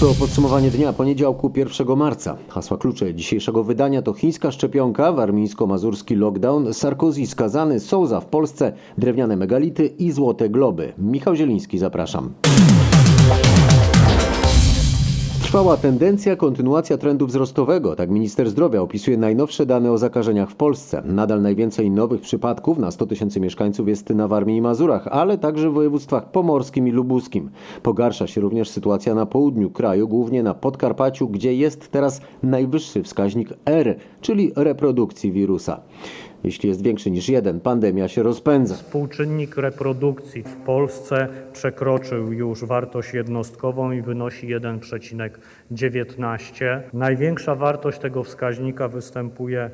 To podsumowanie dnia poniedziałku 1 marca. Hasła klucze dzisiejszego wydania to chińska szczepionka, warmińsko-mazurski lockdown, Sarkozy skazany, Souza w Polsce, drewniane megality i złote globy. Michał Zieliński, zapraszam. Trwała tendencja, kontynuacja trendu wzrostowego. Tak minister zdrowia opisuje najnowsze dane o zakażeniach w Polsce. Nadal najwięcej nowych przypadków na 100 tysięcy mieszkańców jest na Warmii i Mazurach, ale także w województwach pomorskim i lubuskim. Pogarsza się również sytuacja na południu kraju, głównie na Podkarpaciu, gdzie jest teraz najwyższy wskaźnik R, czyli reprodukcji wirusa. Jeśli jest większy niż jeden, pandemia się rozpędza. Współczynnik reprodukcji w Polsce przekroczył już wartość jednostkową i wynosi 1,19. Największa wartość tego wskaźnika występuje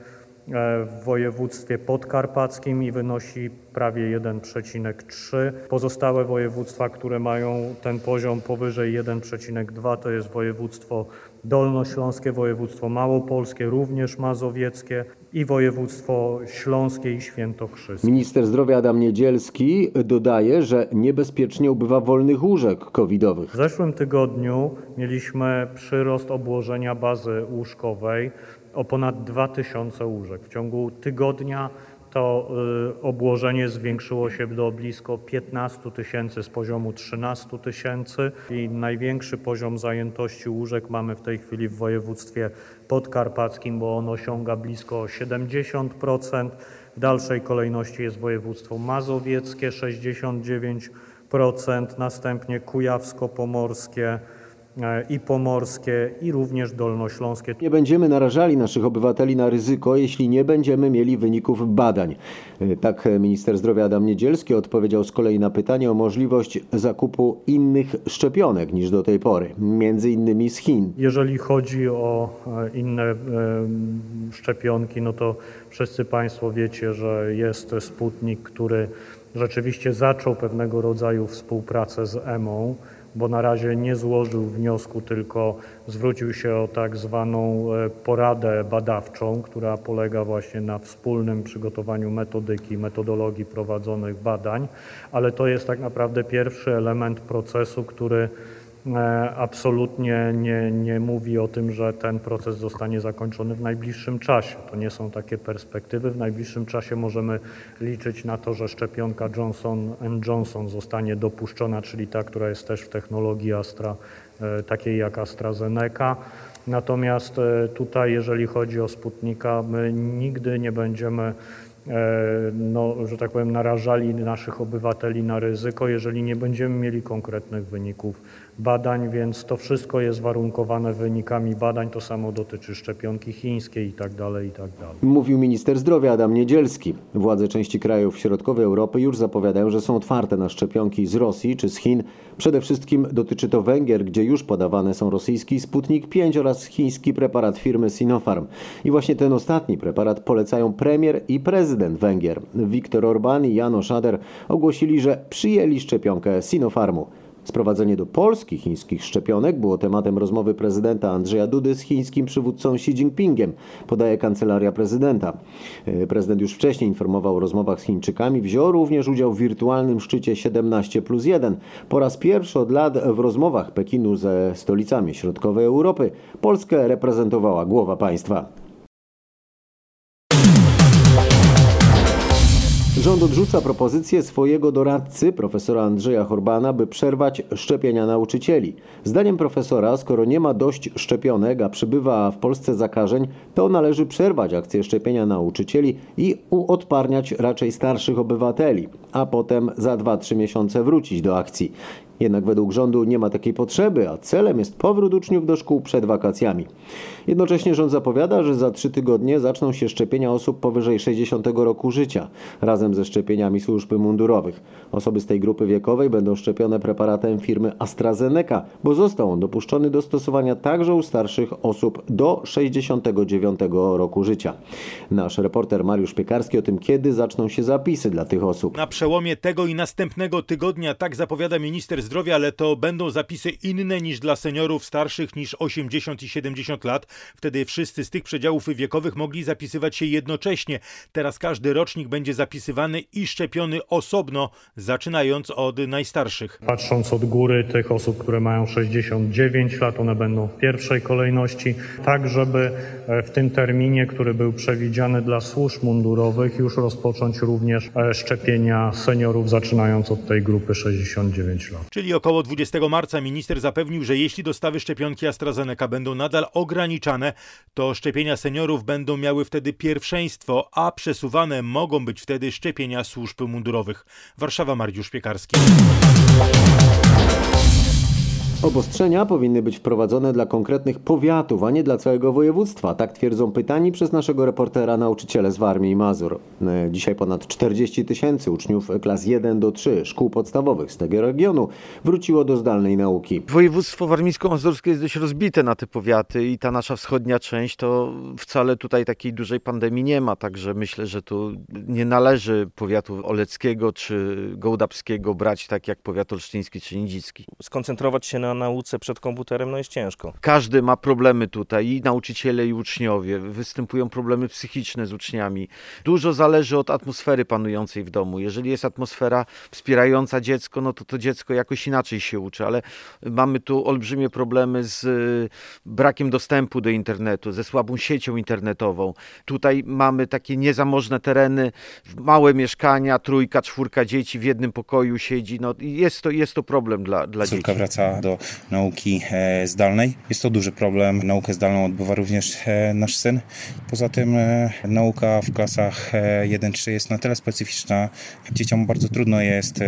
w województwie podkarpackim i wynosi prawie 1,3. Pozostałe województwa, które mają ten poziom powyżej 1,2 to jest województwo dolnośląskie, województwo małopolskie, również mazowieckie i województwo śląskie i świętokrzyskie. Minister zdrowia Adam Niedzielski dodaje, że niebezpiecznie ubywa wolnych łóżek covidowych. W zeszłym tygodniu mieliśmy przyrost obłożenia bazy łóżkowej o ponad 2000 łóżek. W ciągu tygodnia to y, obłożenie zwiększyło się do blisko 15 tysięcy z poziomu 13 tysięcy i największy poziom zajętości łóżek mamy w tej chwili w województwie podkarpackim, bo on osiąga blisko 70%. W dalszej kolejności jest województwo mazowieckie 69%, następnie kujawsko-pomorskie i pomorskie i również dolnośląskie. Nie będziemy narażali naszych obywateli na ryzyko, jeśli nie będziemy mieli wyników badań. Tak minister zdrowia Adam Niedzielski odpowiedział z kolei na pytanie o możliwość zakupu innych szczepionek niż do tej pory, między innymi z Chin. Jeżeli chodzi o e, inne e, szczepionki, no to wszyscy Państwo wiecie, że jest Sputnik, który rzeczywiście zaczął pewnego rodzaju współpracę z EMą, bo na razie nie złożył wniosku, tylko zwrócił się o tak zwaną e, poradę badawczą, która polega właśnie na wspólnym przygotowaniu metodyki, metodologii prowadzonych badań, ale to jest tak naprawdę pierwszy element procesu, który absolutnie nie, nie mówi o tym, że ten proces zostanie zakończony w najbliższym czasie. To nie są takie perspektywy. W najbliższym czasie możemy liczyć na to, że szczepionka Johnson Johnson zostanie dopuszczona, czyli ta, która jest też w technologii Astra, e, takiej jak AstraZeneca. Natomiast e, tutaj, jeżeli chodzi o Sputnika, my nigdy nie będziemy no, że tak powiem, narażali naszych obywateli na ryzyko, jeżeli nie będziemy mieli konkretnych wyników badań, więc to wszystko jest warunkowane wynikami badań. To samo dotyczy szczepionki chińskiej i tak dalej, i tak. Mówił minister zdrowia Adam Niedzielski. Władze części krajów środkowej Europy już zapowiadają, że są otwarte na szczepionki z Rosji czy z Chin. Przede wszystkim dotyczy to Węgier, gdzie już podawane są rosyjski Sputnik 5 oraz chiński preparat firmy Sinopharm. I właśnie ten ostatni preparat polecają premier i prezydent Węgier. Viktor Orban i Jano Szader ogłosili, że przyjęli szczepionkę Sinopharmu. Sprowadzenie do Polski chińskich szczepionek było tematem rozmowy prezydenta Andrzeja Dudy z chińskim przywódcą Xi Jinpingiem, podaje kancelaria prezydenta. E, prezydent już wcześniej informował o rozmowach z Chińczykami, wziął również udział w wirtualnym szczycie 17 plus 1. Po raz pierwszy od lat w rozmowach Pekinu ze stolicami środkowej Europy Polskę reprezentowała głowa państwa. Rząd odrzuca propozycję swojego doradcy, profesora Andrzeja Horbana, by przerwać szczepienia nauczycieli. Zdaniem profesora, skoro nie ma dość szczepionek, a przybywa w Polsce zakażeń, to należy przerwać akcję szczepienia nauczycieli i uodparniać raczej starszych obywateli, a potem za 2-3 miesiące wrócić do akcji. Jednak według rządu nie ma takiej potrzeby, a celem jest powrót uczniów do szkół przed wakacjami. Jednocześnie rząd zapowiada, że za trzy tygodnie zaczną się szczepienia osób powyżej 60 roku życia, razem ze szczepieniami służb mundurowych. Osoby z tej grupy wiekowej będą szczepione preparatem firmy AstraZeneca, bo został on dopuszczony do stosowania także u starszych osób do 69 roku życia. Nasz reporter Mariusz Piekarski o tym, kiedy zaczną się zapisy dla tych osób. Na przełomie tego i następnego tygodnia, tak zapowiada minister zdrowia, ale to będą zapisy inne niż dla seniorów starszych niż 80 i 70 lat. Wtedy wszyscy z tych przedziałów wiekowych mogli zapisywać się jednocześnie. Teraz każdy rocznik będzie zapisywany i szczepiony osobno, zaczynając od najstarszych. Patrząc od góry tych osób, które mają 69 lat, one będą w pierwszej kolejności, tak żeby e, w tym terminie, który był przewidziany dla służb mundurowych, już rozpocząć również e, szczepienia seniorów, zaczynając od tej grupy 69 lat. Czyli około 20 marca minister zapewnił, że jeśli dostawy szczepionki AstraZeneca będą nadal ograniczane, to szczepienia seniorów będą miały wtedy pierwszeństwo, a przesuwane mogą być wtedy szczepienia służb mundurowych. Warszawa, Mariusz Piekarski. Obostrzenia powinny być wprowadzone dla konkretnych powiatów, a nie dla całego województwa. Tak twierdzą pytani przez naszego reportera nauczyciele z Warmii i Mazur. E, Dzisiaj ponad 40 tysięcy uczniów klas 1 do 3 szkół podstawowych z tego regionu wróciło do zdalnej nauki. Województwo warmińsko-mazurskie jest dość rozbite na te powiaty i ta nasza wschodnia część to wcale tutaj takiej dużej pandemii nie ma, także myślę, że tu nie należy powiatu oleckiego czy gołdapskiego brać tak jak powiat olsztyński czy nidzicki. skoncentrować się na nauce przed komputerem no jest ciężko. Każdy ma problemy tutaj, i nauczyciele, i uczniowie. Występują problemy psychiczne z uczniami. Dużo zależy od atmosfery panującej w domu. Jeżeli jest atmosfera wspierająca dziecko, no to to dziecko jakoś inaczej się uczy, ale mamy tu olbrzymie problemy z y, brakiem dostępu do internetu, ze słabą siecią internetową. Tutaj mamy takie niezamożne tereny, małe mieszkania, trójka, czwórka dzieci w jednym pokoju siedzi. No, i jest, to, jest to problem dla, dla dzieci. Córka wraca do nauki e, zdalnej. Jest to duży problem. Naukę zdalną odbywa również e, nasz syn. Poza tym e, nauka w klasach e, 1-3 jest na tyle specyficzna. Dzieciom bardzo trudno jest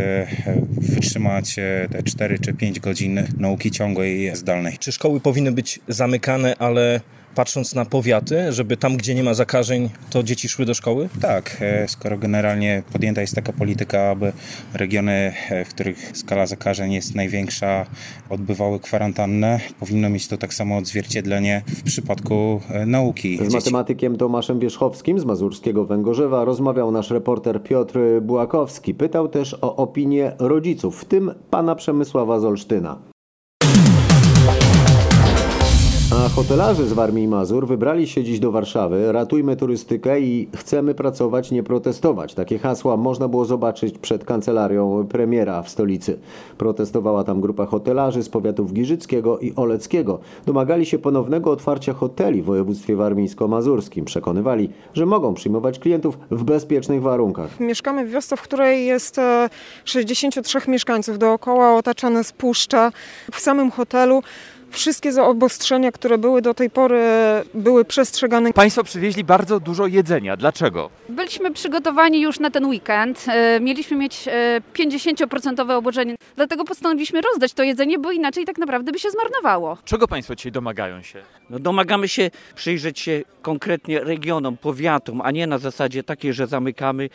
wytrzymać te 4 czy 5 godzin nauki ciągłej zdalnej. Czy szkoły powinny być zamykane, ale patrząc na powiaty, żeby tam, gdzie nie ma zakażeń, to dzieci szły do szkoły? Tak, e, skoro generalnie podjęta jest taka polityka, aby regiony, e, w których skala zakażeń jest największa, odbywały kwarantannę, powinno mieć to tak samo odzwierciedlenie w przypadku e, nauki. Z Dzieci- matematykiem Tomaszem Wierzchowskim z mazurskiego Węgorzewa rozmawiał nasz reporter Piotr Bułakowski. Pytał też o opinię rodziców, w tym pana Przemysława z Olsztyna. A z Warmii i Mazur wybrali się dziś do Warszawy. Ratujmy turystykę i chcemy pracować, nie protestować. Takie hasła można było zobaczyć przed kancelarią premiera w stolicy. Protestowała tam grupa hotelarzy z powiatów Giżyckiego i Oleckiego. Domagali się ponownego otwarcia hoteli w województwie warmińsko-mazurskim. Przekonywali, że mogą przyjmować klientów w bezpiecznych warunkach. Mieszkamy w wiosce, w której jest e, 63 mieszkańców dookoła, otaczane z puszcza. W samym hotelu wszystkie zaobostrzenia, które były do tej pory, były przestrzegane. Państwo przywieźli bardzo dużo jedzenia. Dlaczego? Byliśmy przygotowani już na ten weekend. E, Mieliśmy mieć e, 50% obłożenie, dlatego postanowiliśmy rozdać to jedzenie, bo inaczej tak naprawdę by się zmarnowało. Czego Państwo dzisiaj domagają się? No domagamy się przyjrzeć się konkretnie regionom, powiatom, a nie na zasadzie takiej, że zamykamy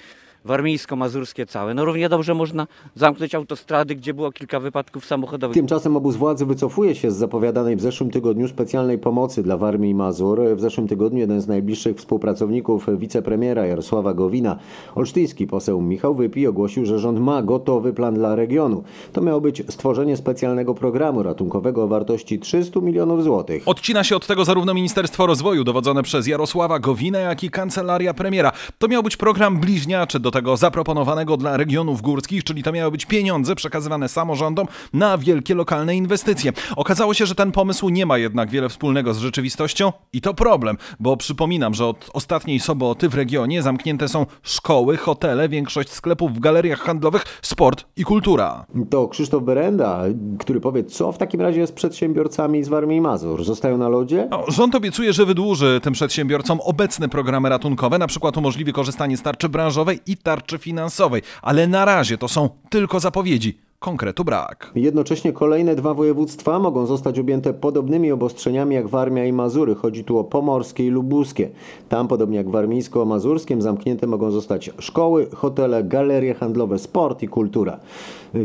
warmińsko-mazurskie całe. No równie dobrze można zamknąć autostrady, gdzie było kilka wypadków samochodowych. Tymczasem obóz władzy wycofuje się z zapowiadanej w zeszłym tygodniu specjalnej pomocy dla Warmii i Mazur. W zeszłym tygodniu jeden z najbliższych współpracowników wicepremiera Jarosława Gowina, olsztyński poseł Michał Wypi, ogłosił, że rząd ma gotowy plan dla regionu. To miało być stworzenie specjalnego programu ratunkowego o wartości 300 milionów złotych. Odcina się od tego zarówno Ministerstwo Rozwoju dowodzone przez Jarosława Gowinę, jak i Kancelaria Premiera. To miał być program bliźniaczy do tego zaproponowanego dla regionów górskich, czyli to miały być pieniądze przekazywane samorządom na wielkie lokalne inwestycje. Okazało się, że ten pomysł nie ma jednak wiele wspólnego z rzeczywistością i to problem, bo przypominam, że od ostatniej soboty w regionie zamknięte są szkoły, hotele, większość sklepów w galeriach handlowych, sport i kultura. To Krzysztof Berenda, który powie, co w takim razie z przedsiębiorcami z Warmii i Mazur. Zostają na lodzie? No, rząd obiecuje, że wydłuży tym przedsiębiorcom obecne programy ratunkowe, na przykład umożliwi korzystanie z tarczy branżowej i tarczy finansowej, ale na razie to są tylko zapowiedzi. Konkretu brak. Jednocześnie kolejne dwa województwa mogą zostać objęte podobnymi obostrzeniami jak Warmia i Mazury. Chodzi tu o pomorskie i lubuskie. Tam, podobnie jak w warmińsko-mazurskim, zamknięte mogą zostać szkoły, hotele, galerie handlowe, sport i kultura.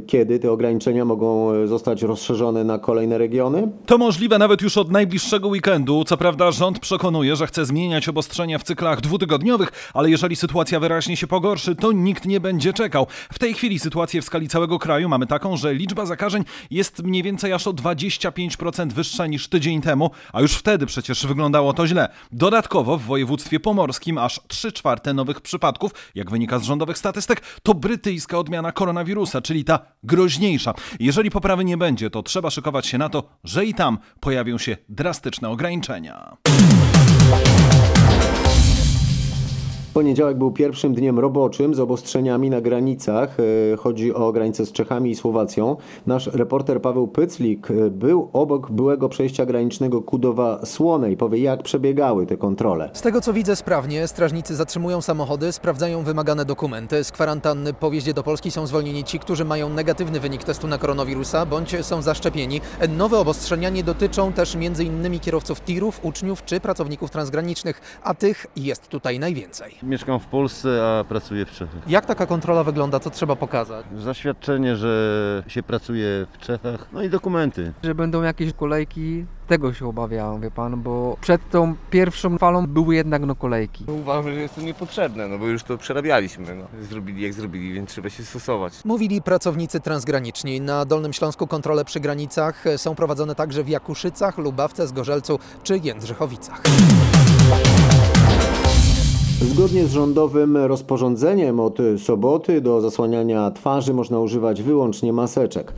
Kiedy te ograniczenia mogą zostać rozszerzone na kolejne regiony? To możliwe nawet już od najbliższego weekendu. Co prawda rząd przekonuje, że chce zmieniać obostrzenia w cyklach dwutygodniowych, ale jeżeli sytuacja wyraźnie się pogorszy, to nikt nie będzie czekał. W tej chwili sytuację w skali całego kraju mamy taką, że liczba zakażeń jest mniej więcej aż o 25% wyższa niż tydzień temu, a już wtedy przecież wyglądało to źle. Dodatkowo w województwie pomorskim aż 3 czwarte nowych przypadków, jak wynika z rządowych statystyk, to brytyjska odmiana koronawirusa, czyli ta groźniejsza. Jeżeli poprawy nie będzie, to trzeba szykować się na to, że i tam pojawią się drastyczne ograniczenia. Poniedziałek był pierwszym dniem roboczym z obostrzeniami na granicach. E, Chodzi o granicę z Czechami i Słowacją. Nasz reporter Paweł Pyclik e, był obok byłego przejścia granicznego Kudowa-Słonej. Powie, jak przebiegały te kontrole. Z tego co widzę sprawnie, strażnicy zatrzymują samochody, sprawdzają wymagane dokumenty. Z kwarantanny po wjeździe do Polski są zwolnieni ci, którzy mają negatywny wynik testu na koronawirusa bądź są zaszczepieni. Nowe obostrzenia nie dotyczą też m.in. kierowców tirów, uczniów czy pracowników transgranicznych, a tych jest tutaj najwięcej. Mieszkam w Polsce, a pracuję w Czechach. Jak taka kontrola wygląda? Co trzeba pokazać? Zaświadczenie, że się pracuje w Czechach, no i dokumenty. Że będą jakieś kolejki, tego się obawiałem, wie pan, bo przed tą pierwszą falą były jednak no kolejki. Uważam, że jest to niepotrzebne, no bo już to przerabialiśmy. No. Zrobili jak zrobili, więc trzeba się stosować. Mówili pracownicy transgraniczni. Na Dolnym Śląsku kontrole przy granicach są prowadzone także w Jakuszycach, Lubawce, Zgorzelcu czy Jędrzechowicach. Zgodnie z rządowym rozporządzeniem od soboty do zasłaniania twarzy można używać wyłącznie maseczek.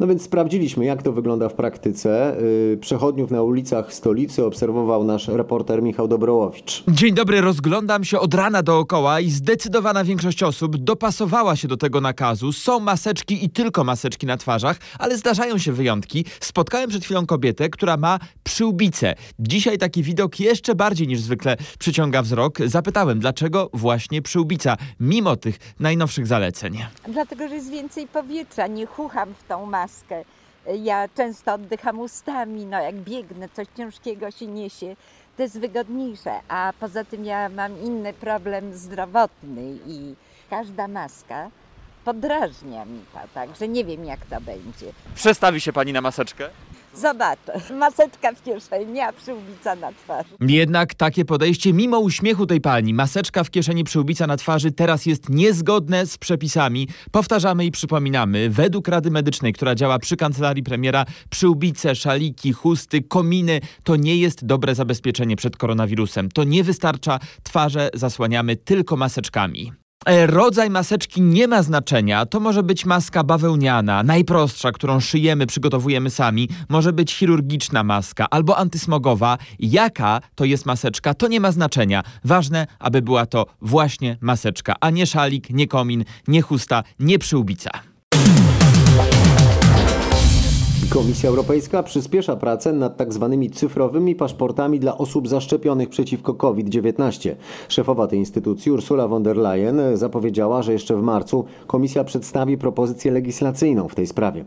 No więc sprawdziliśmy, jak to wygląda w praktyce. Yy, Przechodniów na ulicach stolicy obserwował nasz reporter Michał Dobrołowicz. Dzień dobry, rozglądam się od rana dookoła i zdecydowana większość osób dopasowała się do tego nakazu. Są maseczki i tylko maseczki na twarzach, ale zdarzają się wyjątki. Spotkałem przed chwilą kobietę, która ma przyłbicę. Dzisiaj taki widok jeszcze bardziej niż zwykle przyciąga wzrok. Zapytałem, dlaczego właśnie przyłbica, mimo tych najnowszych zaleceń. Dlatego, że jest więcej powietrza, nie chucham w tą maskę. Ja często oddycham ustami, no jak biegnę, coś ciężkiego się niesie, to jest wygodniejsze. A poza tym ja mam inny problem zdrowotny i każda maska podrażnia mi to, także nie wiem jak to będzie. Przestawi się pani na maseczkę? Zobaczę, maseczka w kieszeni, a przyłbica na twarzy. Jednak takie podejście, mimo uśmiechu tej pani, maseczka w kieszeni, przyłbica na twarzy, teraz jest niezgodne z przepisami. Powtarzamy i przypominamy, według Rady Medycznej, która działa przy kancelarii premiera, przyłbice, szaliki, chusty, kominy to nie jest dobre zabezpieczenie przed koronawirusem. To nie wystarcza, twarze zasłaniamy tylko maseczkami. E, Rodzaj maseczki nie ma znaczenia. To może być maska bawełniana, najprostsza, którą szyjemy, przygotowujemy sami. Może być chirurgiczna maska albo antysmogowa. Jaka to jest maseczka, to nie ma znaczenia. Ważne, aby była to właśnie maseczka, a nie szalik, nie komin, nie chusta, nie przyłbica. Komisja Europejska przyspiesza pracę nad tak zwanymi cyfrowymi paszportami dla osób zaszczepionych przeciwko COVID-19. Szefowa tej instytucji Ursula von der Leyen zapowiedziała, że jeszcze w marcu Komisja przedstawi propozycję legislacyjną w tej sprawie.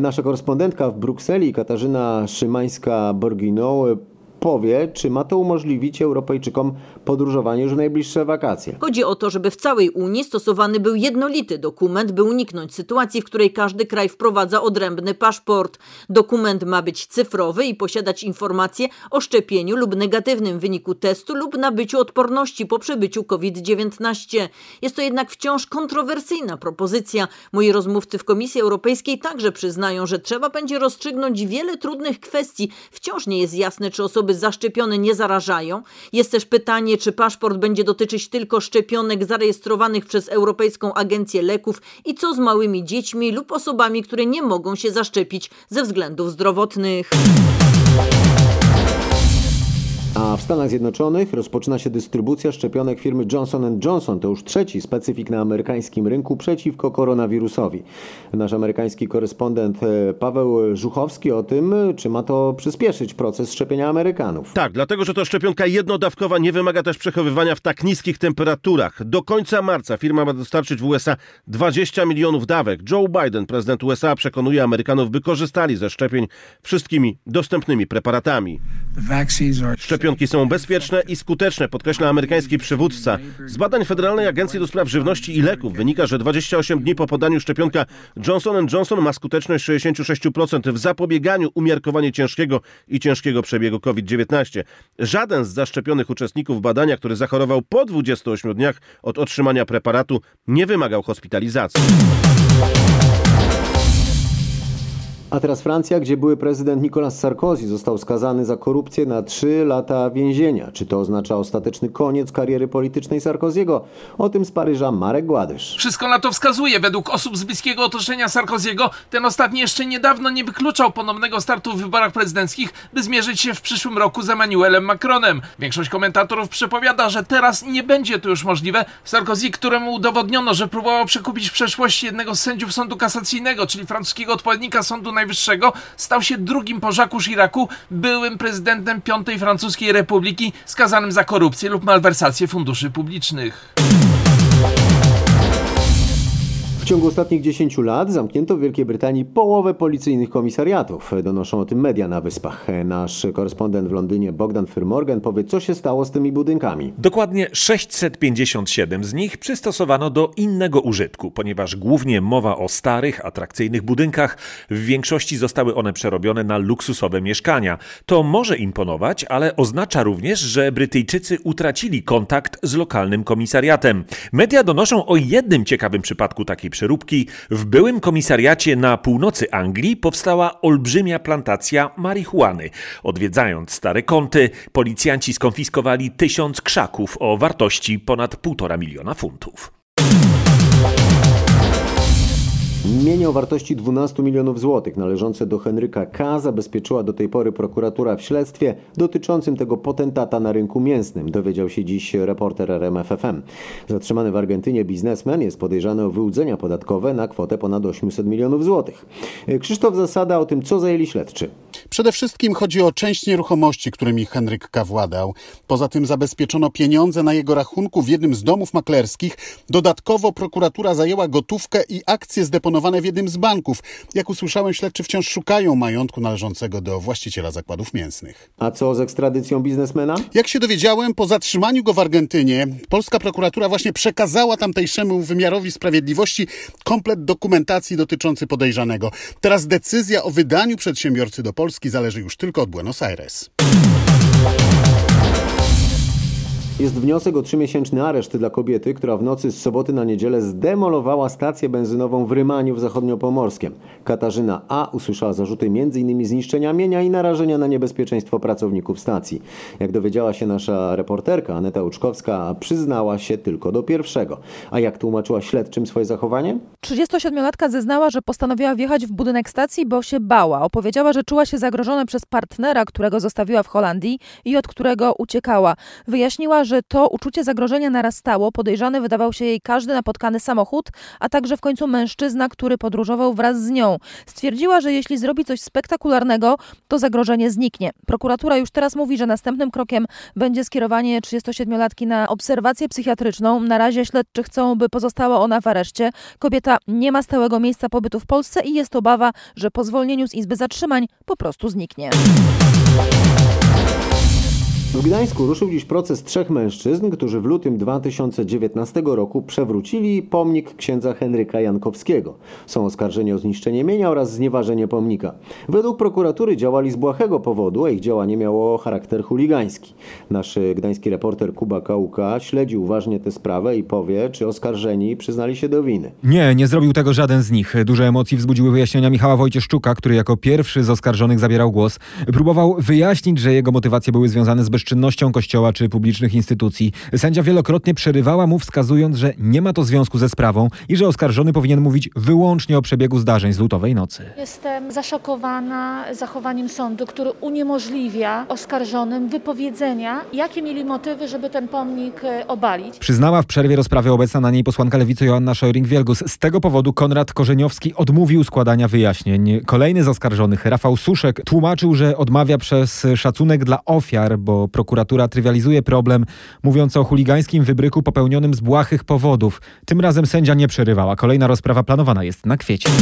Nasza korespondentka w Brukseli Katarzyna Szymańska-Borgino powie, czy ma to umożliwić Europejczykom podróżowanie już w najbliższe wakacje. Chodzi o to, żeby w całej Unii stosowany był jednolity dokument, by uniknąć sytuacji, w której każdy kraj wprowadza odrębny paszport. Dokument ma być cyfrowy i posiadać informacje o szczepieniu lub negatywnym wyniku testu lub nabyciu odporności po przebyciu COVID-19. Jest to jednak wciąż kontrowersyjna propozycja. Moi rozmówcy w Komisji Europejskiej także przyznają, że trzeba będzie rozstrzygnąć wiele trudnych kwestii. Wciąż nie jest jasne, czy osoby zaszczepione nie zarażają. Jest też pytanie, czy paszport będzie dotyczyć tylko szczepionek zarejestrowanych przez Europejską Agencję Leków i co z małymi dziećmi lub osobami, które nie mogą się zaszczepić ze względów zdrowotnych. A w Stanach Zjednoczonych rozpoczyna się dystrybucja szczepionek firmy Johnson Johnson. To już trzeci specyfik na amerykańskim rynku przeciwko koronawirusowi. Nasz amerykański korespondent e, Paweł Żuchowski o tym, czy ma to przyspieszyć proces szczepienia Amerykanów. Tak, dlatego że to szczepionka jednodawkowa nie wymaga też przechowywania w tak niskich temperaturach. Do końca marca firma ma dostarczyć w USA 20 milionów dawek. Joe Biden, prezydent USA, przekonuje Amerykanów, by korzystali ze szczepień wszystkimi dostępnymi preparatami. Szczepionki są bezpieczne i skuteczne, podkreśla amerykański przywódca. Z badań Federalnej Agencji do Spraw Żywności i Leków wynika, że 28 dni po podaniu szczepionka Johnson Johnson ma skuteczność 66% w zapobieganiu umiarkowanie ciężkiego i ciężkiego przebiegu COVID-19. Żaden z zaszczepionych uczestników badania, który zachorował po 28 dniach od otrzymania preparatu, nie wymagał hospitalizacji. A teraz Francja, gdzie były prezydent Nicolas Sarkozy został skazany za korupcję na 3 lata więzienia. Czy to oznacza ostateczny koniec kariery politycznej Sarkoziego? O tym z Paryża Marek Gładysz. Wszystko na to wskazuje. Według osób z bliskiego otoczenia Sarkoziego, ten ostatni jeszcze niedawno nie wykluczał ponownego startu w wyborach prezydenckich, by zmierzyć się w przyszłym roku z Emmanuelem Macronem. Większość komentatorów przepowiada, że teraz nie będzie to już możliwe. Sarkozy, któremu udowodniono, że próbował przekupić w przeszłości jednego z sędziów sądu kasacyjnego, czyli francuskiego odpowiednika Sądu Najwyższego, stał się drugim po Jacques Chiracu, byłym prezydentem Piątej Francuskiej Republiki, skazanym za korupcję lub malwersację funduszy publicznych. W ciągu ostatnich 10 lat zamknięto w Wielkiej Brytanii połowę policyjnych komisariatów. Donoszą o tym media na wyspach. Nasz korespondent w Londynie Bogdan Fyrmorgan powie, co się stało z tymi budynkami. Dokładnie 657 z nich przystosowano do innego użytku, ponieważ głównie mowa o starych, atrakcyjnych budynkach, w większości zostały one przerobione na luksusowe mieszkania. To może imponować, ale oznacza również, że Brytyjczycy utracili kontakt z lokalnym komisariatem. Media donoszą o jednym ciekawym przypadku takiej przeróbki. W byłym komisariacie na północy Anglii powstała olbrzymia plantacja marihuany. Odwiedzając stare kąty, policjanci skonfiskowali tysiąc krzaków o wartości ponad półtora miliona funtów. Mienie o wartości 12 milionów złotych należące do Henryka K. zabezpieczyła do tej pory prokuratura w śledztwie dotyczącym tego potentata na rynku mięsnym, dowiedział się dziś reporter RMFFM. Zatrzymany w Argentynie biznesmen jest podejrzany o wyłudzenia podatkowe na kwotę ponad 800 milionów złotych. Krzysztof Zasada o tym, co zajęli śledczy. Przede wszystkim chodzi o część nieruchomości, którymi Henryk K. władał. Poza tym zabezpieczono pieniądze na jego rachunku w jednym z domów maklerskich. Dodatkowo prokuratura zajęła gotówkę i akcje zdeponowane w jednym z banków. Jak usłyszałem, śledczy wciąż szukają majątku należącego do właściciela zakładów mięsnych. A co z ekstradycją biznesmena? Jak się dowiedziałem, po zatrzymaniu go w Argentynie, polska prokuratura właśnie przekazała tamtejszemu wymiarowi sprawiedliwości komplet dokumentacji dotyczący podejrzanego. Teraz decyzja o wydaniu przedsiębiorcy do Polski zależy już tylko od Buenos Aires. Jest wniosek o trzymiesięczny areszt dla kobiety, która w nocy z soboty na niedzielę zdemolowała stację benzynową w Rymaniu w zachodniopomorskiem. Katarzyna A. usłyszała zarzuty m.in. zniszczenia mienia i narażenia na niebezpieczeństwo pracowników stacji. Jak dowiedziała się nasza reporterka Aneta Łuczkowska, przyznała się tylko do pierwszego. A jak tłumaczyła śledczym swoje zachowanie? 37-latka zeznała, że postanowiła wjechać w budynek stacji, bo się bała. Opowiedziała, że czuła się zagrożona przez partnera, którego zostawiła w Holandii i od którego uciekała. Wyjaśniła, że to uczucie zagrożenia narastało. Podejrzany wydawał się jej każdy napotkany samochód, a także w końcu mężczyzna, który podróżował wraz z nią. Stwierdziła, że jeśli zrobi coś spektakularnego, to zagrożenie zniknie. Prokuratura już teraz mówi, że następnym krokiem będzie skierowanie 37-latki na obserwację psychiatryczną. Na razie śledczy chcą, by pozostała ona w areszcie. Kobieta nie ma stałego miejsca pobytu w Polsce i jest obawa, że po zwolnieniu z Izby Zatrzymań po prostu zniknie. W Gdańsku ruszył dziś proces trzech mężczyzn, którzy w lutym 2019 roku przewrócili pomnik księdza Henryka Jankowskiego. Są oskarżeni o zniszczenie mienia oraz znieważenie pomnika. Według prokuratury działali z błahego powodu, a ich działanie miało charakter chuligański. Nasz gdański reporter Kuba Kałuka śledzi uważnie tę sprawę i powie, czy oskarżeni przyznali się do winy. Nie, nie zrobił tego żaden z nich. Duże emocje wzbudziły wyjaśnienia Michała Wojcieszczuka, który jako pierwszy z oskarżonych zabierał głos. Próbował wyjaśnić, że jego motywacje były związane z bezczynnością kościoła czy publicznych instytucji. Sędzia wielokrotnie przerywała mu, wskazując, że nie ma to związku ze sprawą i że oskarżony powinien mówić wyłącznie o przebiegu zdarzeń z lutowej nocy. Jestem zaszokowana zachowaniem sądu, który uniemożliwia oskarżonym wypowiedzenia, jakie mieli motywy, żeby ten pomnik e, obalić. Przyznała w przerwie rozprawy obecna na niej posłanka lewicy Joanna Szojring-Wielgus. Z tego powodu Konrad Korzeniowski odmówił składania wyjaśnień. Kolejny z oskarżonych, Rafał Suszek, tłumaczył, że odmawia przez szacunek dla ofiar, bo prokuratura trywializuje problem, mówiąc o chuligańskim wybryku popełnionym z błahych powodów. Tym razem sędzia nie przerywała. Kolejna rozprawa planowana jest na kwiecień.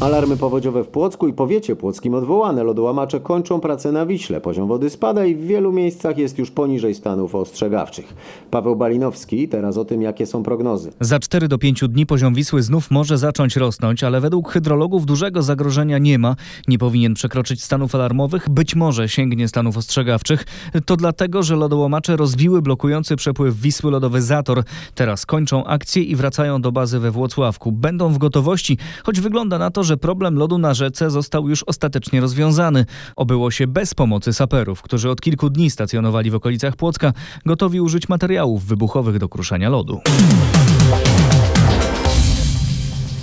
Alarmy powodziowe w Płocku i powiecie płockim odwołane. Lodołamacze kończą pracę na Wiśle. Poziom wody spada i w wielu miejscach jest już poniżej stanów ostrzegawczych. Paweł Balinowski teraz o tym, jakie są prognozy. Za 4 do 5 dni poziom Wisły znów może zacząć rosnąć, ale według hydrologów dużego zagrożenia nie ma. Nie powinien przekroczyć stanów alarmowych, być może sięgnie stanów ostrzegawczych. To dlatego, że lodołamacze rozbiły blokujący przepływ Wisły lodowy zator. Teraz kończą akcję i wracają do bazy we Włocławku. Będą w gotowości, choć wygląda na to, że problem lodu na rzece został już ostatecznie rozwiązany. Obyło się bez pomocy saperów, którzy od kilku dni stacjonowali w okolicach Płocka, gotowi użyć materiałów wybuchowych do kruszenia lodu.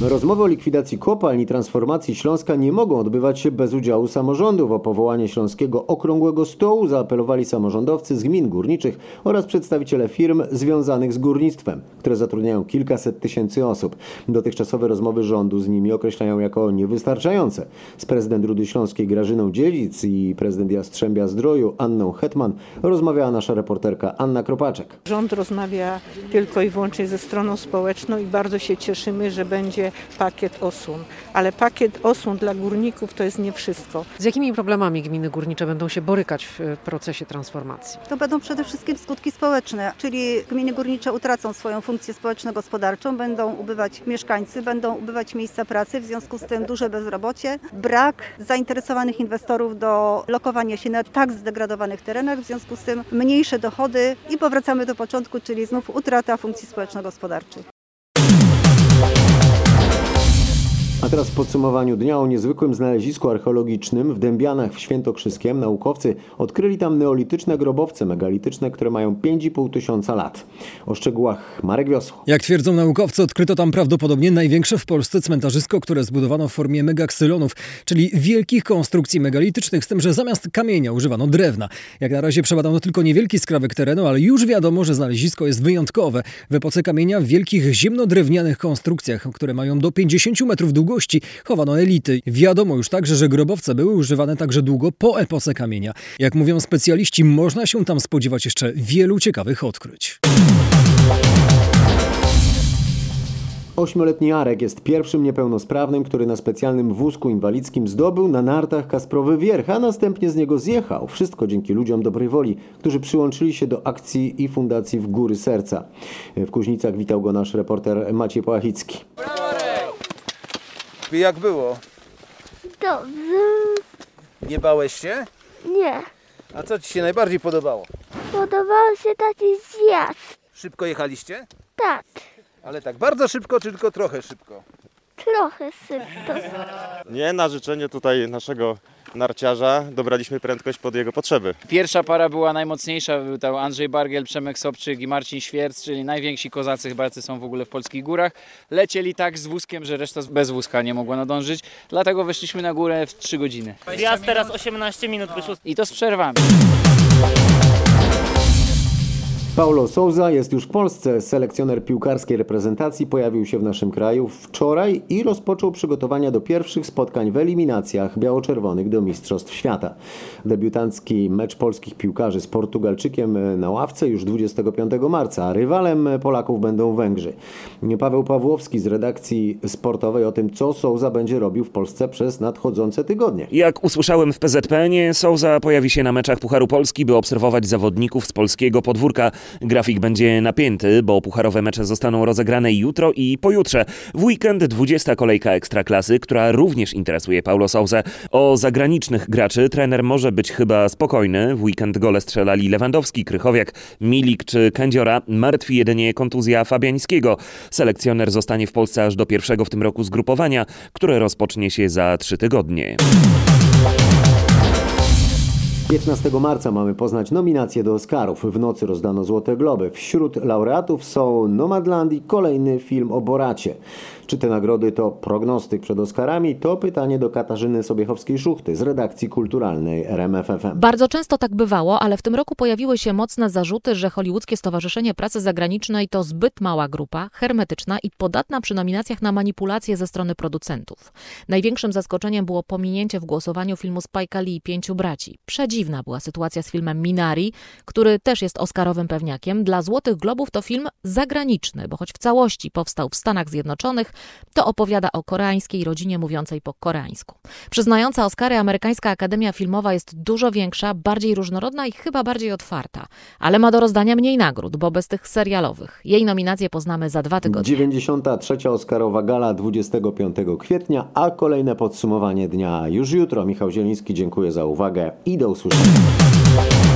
Rozmowy o likwidacji kopalń i transformacji Śląska nie mogą odbywać się bez udziału samorządów. O powołanie Śląskiego Okrągłego Stołu zaapelowali samorządowcy z gmin górniczych oraz przedstawiciele firm związanych z górnictwem, które zatrudniają kilkaset tysięcy osób. Dotychczasowe rozmowy rządu z nimi określają jako niewystarczające. Z prezydent Rudy Śląskiej Grażyną Dziedzic i prezydent Jastrzębia Zdroju Anną Hetman rozmawiała nasza reporterka Anna Kropaczek. Rząd rozmawia tylko i wyłącznie ze stroną społeczną i bardzo się cieszymy, że będzie pakiet osłon. Ale pakiet osłon dla górników to jest nie wszystko. Z jakimi problemami gminy górnicze będą się borykać w procesie transformacji? To będą przede wszystkim skutki społeczne, czyli gminy górnicze utracą swoją funkcję społeczno-gospodarczą, będą ubywać mieszkańcy, będą ubywać miejsca pracy, w związku z tym duże bezrobocie, brak zainteresowanych inwestorów do lokowania się na tak zdegradowanych terenach, w związku z tym mniejsze dochody i powracamy do początku, czyli znów utrata funkcji społeczno-gospodarczej. A teraz w podsumowaniu dnia o niezwykłym znalezisku archeologicznym w Dębianach w Świętokrzyskiem naukowcy odkryli tam neolityczne grobowce megalityczne, które mają 5,5 tysiąca lat. O szczegółach Marek Wiosło. Jak twierdzą naukowcy, odkryto tam prawdopodobnie największe w Polsce cmentarzysko, które zbudowano w formie megaksylonów, czyli wielkich konstrukcji megalitycznych, z tym, że zamiast kamienia używano drewna. Jak na razie przebadano tylko niewielki skrawek terenu, ale już wiadomo, że znalezisko jest wyjątkowe. W epoce kamienia w wielkich ziemnodrewnianych konstrukcjach, które mają do 50 metrów długości, chowano elity. Wiadomo już także, że grobowce były używane także długo po epoce kamienia. Jak mówią specjaliści, można się tam spodziewać jeszcze wielu ciekawych odkryć. Ośmioletni Arek jest pierwszym niepełnosprawnym, który na specjalnym wózku inwalidzkim zdobył na nartach Kasprowy Wierch, a następnie z niego zjechał. Wszystko dzięki ludziom dobrej woli, którzy przyłączyli się do akcji i fundacji w Góry Serca. W Kuźnicach witał go nasz reporter Maciej Płachicki. Jak było? Dobrze. Nie bałeś się? Nie. A co Ci się najbardziej podobało? Podobał się taki zjazd. Szybko jechaliście? Tak. Ale tak bardzo szybko, czy tylko trochę szybko? Trochę szybko. Nie, na życzenie tutaj naszego narciarza dobraliśmy prędkość pod jego potrzeby. Pierwsza para była najmocniejsza, był to Andrzej Bargiel, Przemek Sobczyk i Marcin Świerc, czyli najwięksi kozacy chyba jacy są w ogóle w polskich górach. Lecieli tak z wózkiem, że reszta bez wózka nie mogła nadążyć, dlatego weszliśmy na górę w 3 godziny. Zjazd teraz 18 minut wyszło. I to z przerwami. Paulo Souza jest już w Polsce. Selekcjoner piłkarskiej reprezentacji pojawił się w naszym kraju wczoraj i rozpoczął przygotowania do pierwszych spotkań w eliminacjach biało-czerwonych do Mistrzostw Świata. Debiutancki mecz polskich piłkarzy z Portugalczykiem na ławce już 25 marca, rywalem Polaków będą Węgrzy. Paweł Pawłowski z redakcji sportowej o tym, co Souza będzie robił w Polsce przez nadchodzące tygodnie. Jak usłyszałem w PZPN, Souza pojawi się na meczach Pucharu Polski, by obserwować zawodników z polskiego podwórka. Grafik będzie napięty, bo pucharowe mecze zostaną rozegrane jutro i pojutrze. W weekend 20 kolejka Ekstraklasy, która również interesuje Paulo Sousa. O zagranicznych graczy trener może być chyba spokojny. W weekend gole strzelali Lewandowski, Krychowiak, Milik czy Kędziora. Martwi jedynie kontuzja Fabiańskiego. Selekcjoner zostanie w Polsce aż do pierwszego w tym roku zgrupowania, które rozpocznie się za trzy tygodnie. 15 marca mamy poznać nominacje do Oscarów. W nocy rozdano Złote Globy. Wśród laureatów są Nomadland i kolejny film o Boracie. Czy te nagrody to prognostyk przed Oscarami? To pytanie do Katarzyny Sobiechowskiej-Szuchty z redakcji kulturalnej RMFFM. Bardzo często tak bywało, ale w tym roku pojawiły się mocne zarzuty, że Hollywoodzkie Stowarzyszenie Pracy Zagranicznej to zbyt mała grupa, hermetyczna i podatna przy nominacjach na manipulacje ze strony producentów. Największym zaskoczeniem było pominięcie w głosowaniu filmu Spike'a Lee Pięciu Braci. Przedziwne dziwna była sytuacja z filmem Minari, który też jest oscarowym pewniakiem. Dla Złotych Globów to film zagraniczny, bo choć w całości powstał w Stanach Zjednoczonych, to opowiada o koreańskiej rodzinie mówiącej po koreańsku. Przyznająca Oscary amerykańska Akademia Filmowa jest dużo większa, bardziej różnorodna i chyba bardziej otwarta, ale ma do rozdania mniej nagród, bo bez tych serialowych. Jej nominacje poznamy za dwa tygodnie. 93. Oscarowa Gala 25 kwietnia, a kolejne podsumowanie dnia już jutro. Michał Zieliński, dziękuję za uwagę i do usłyszenia.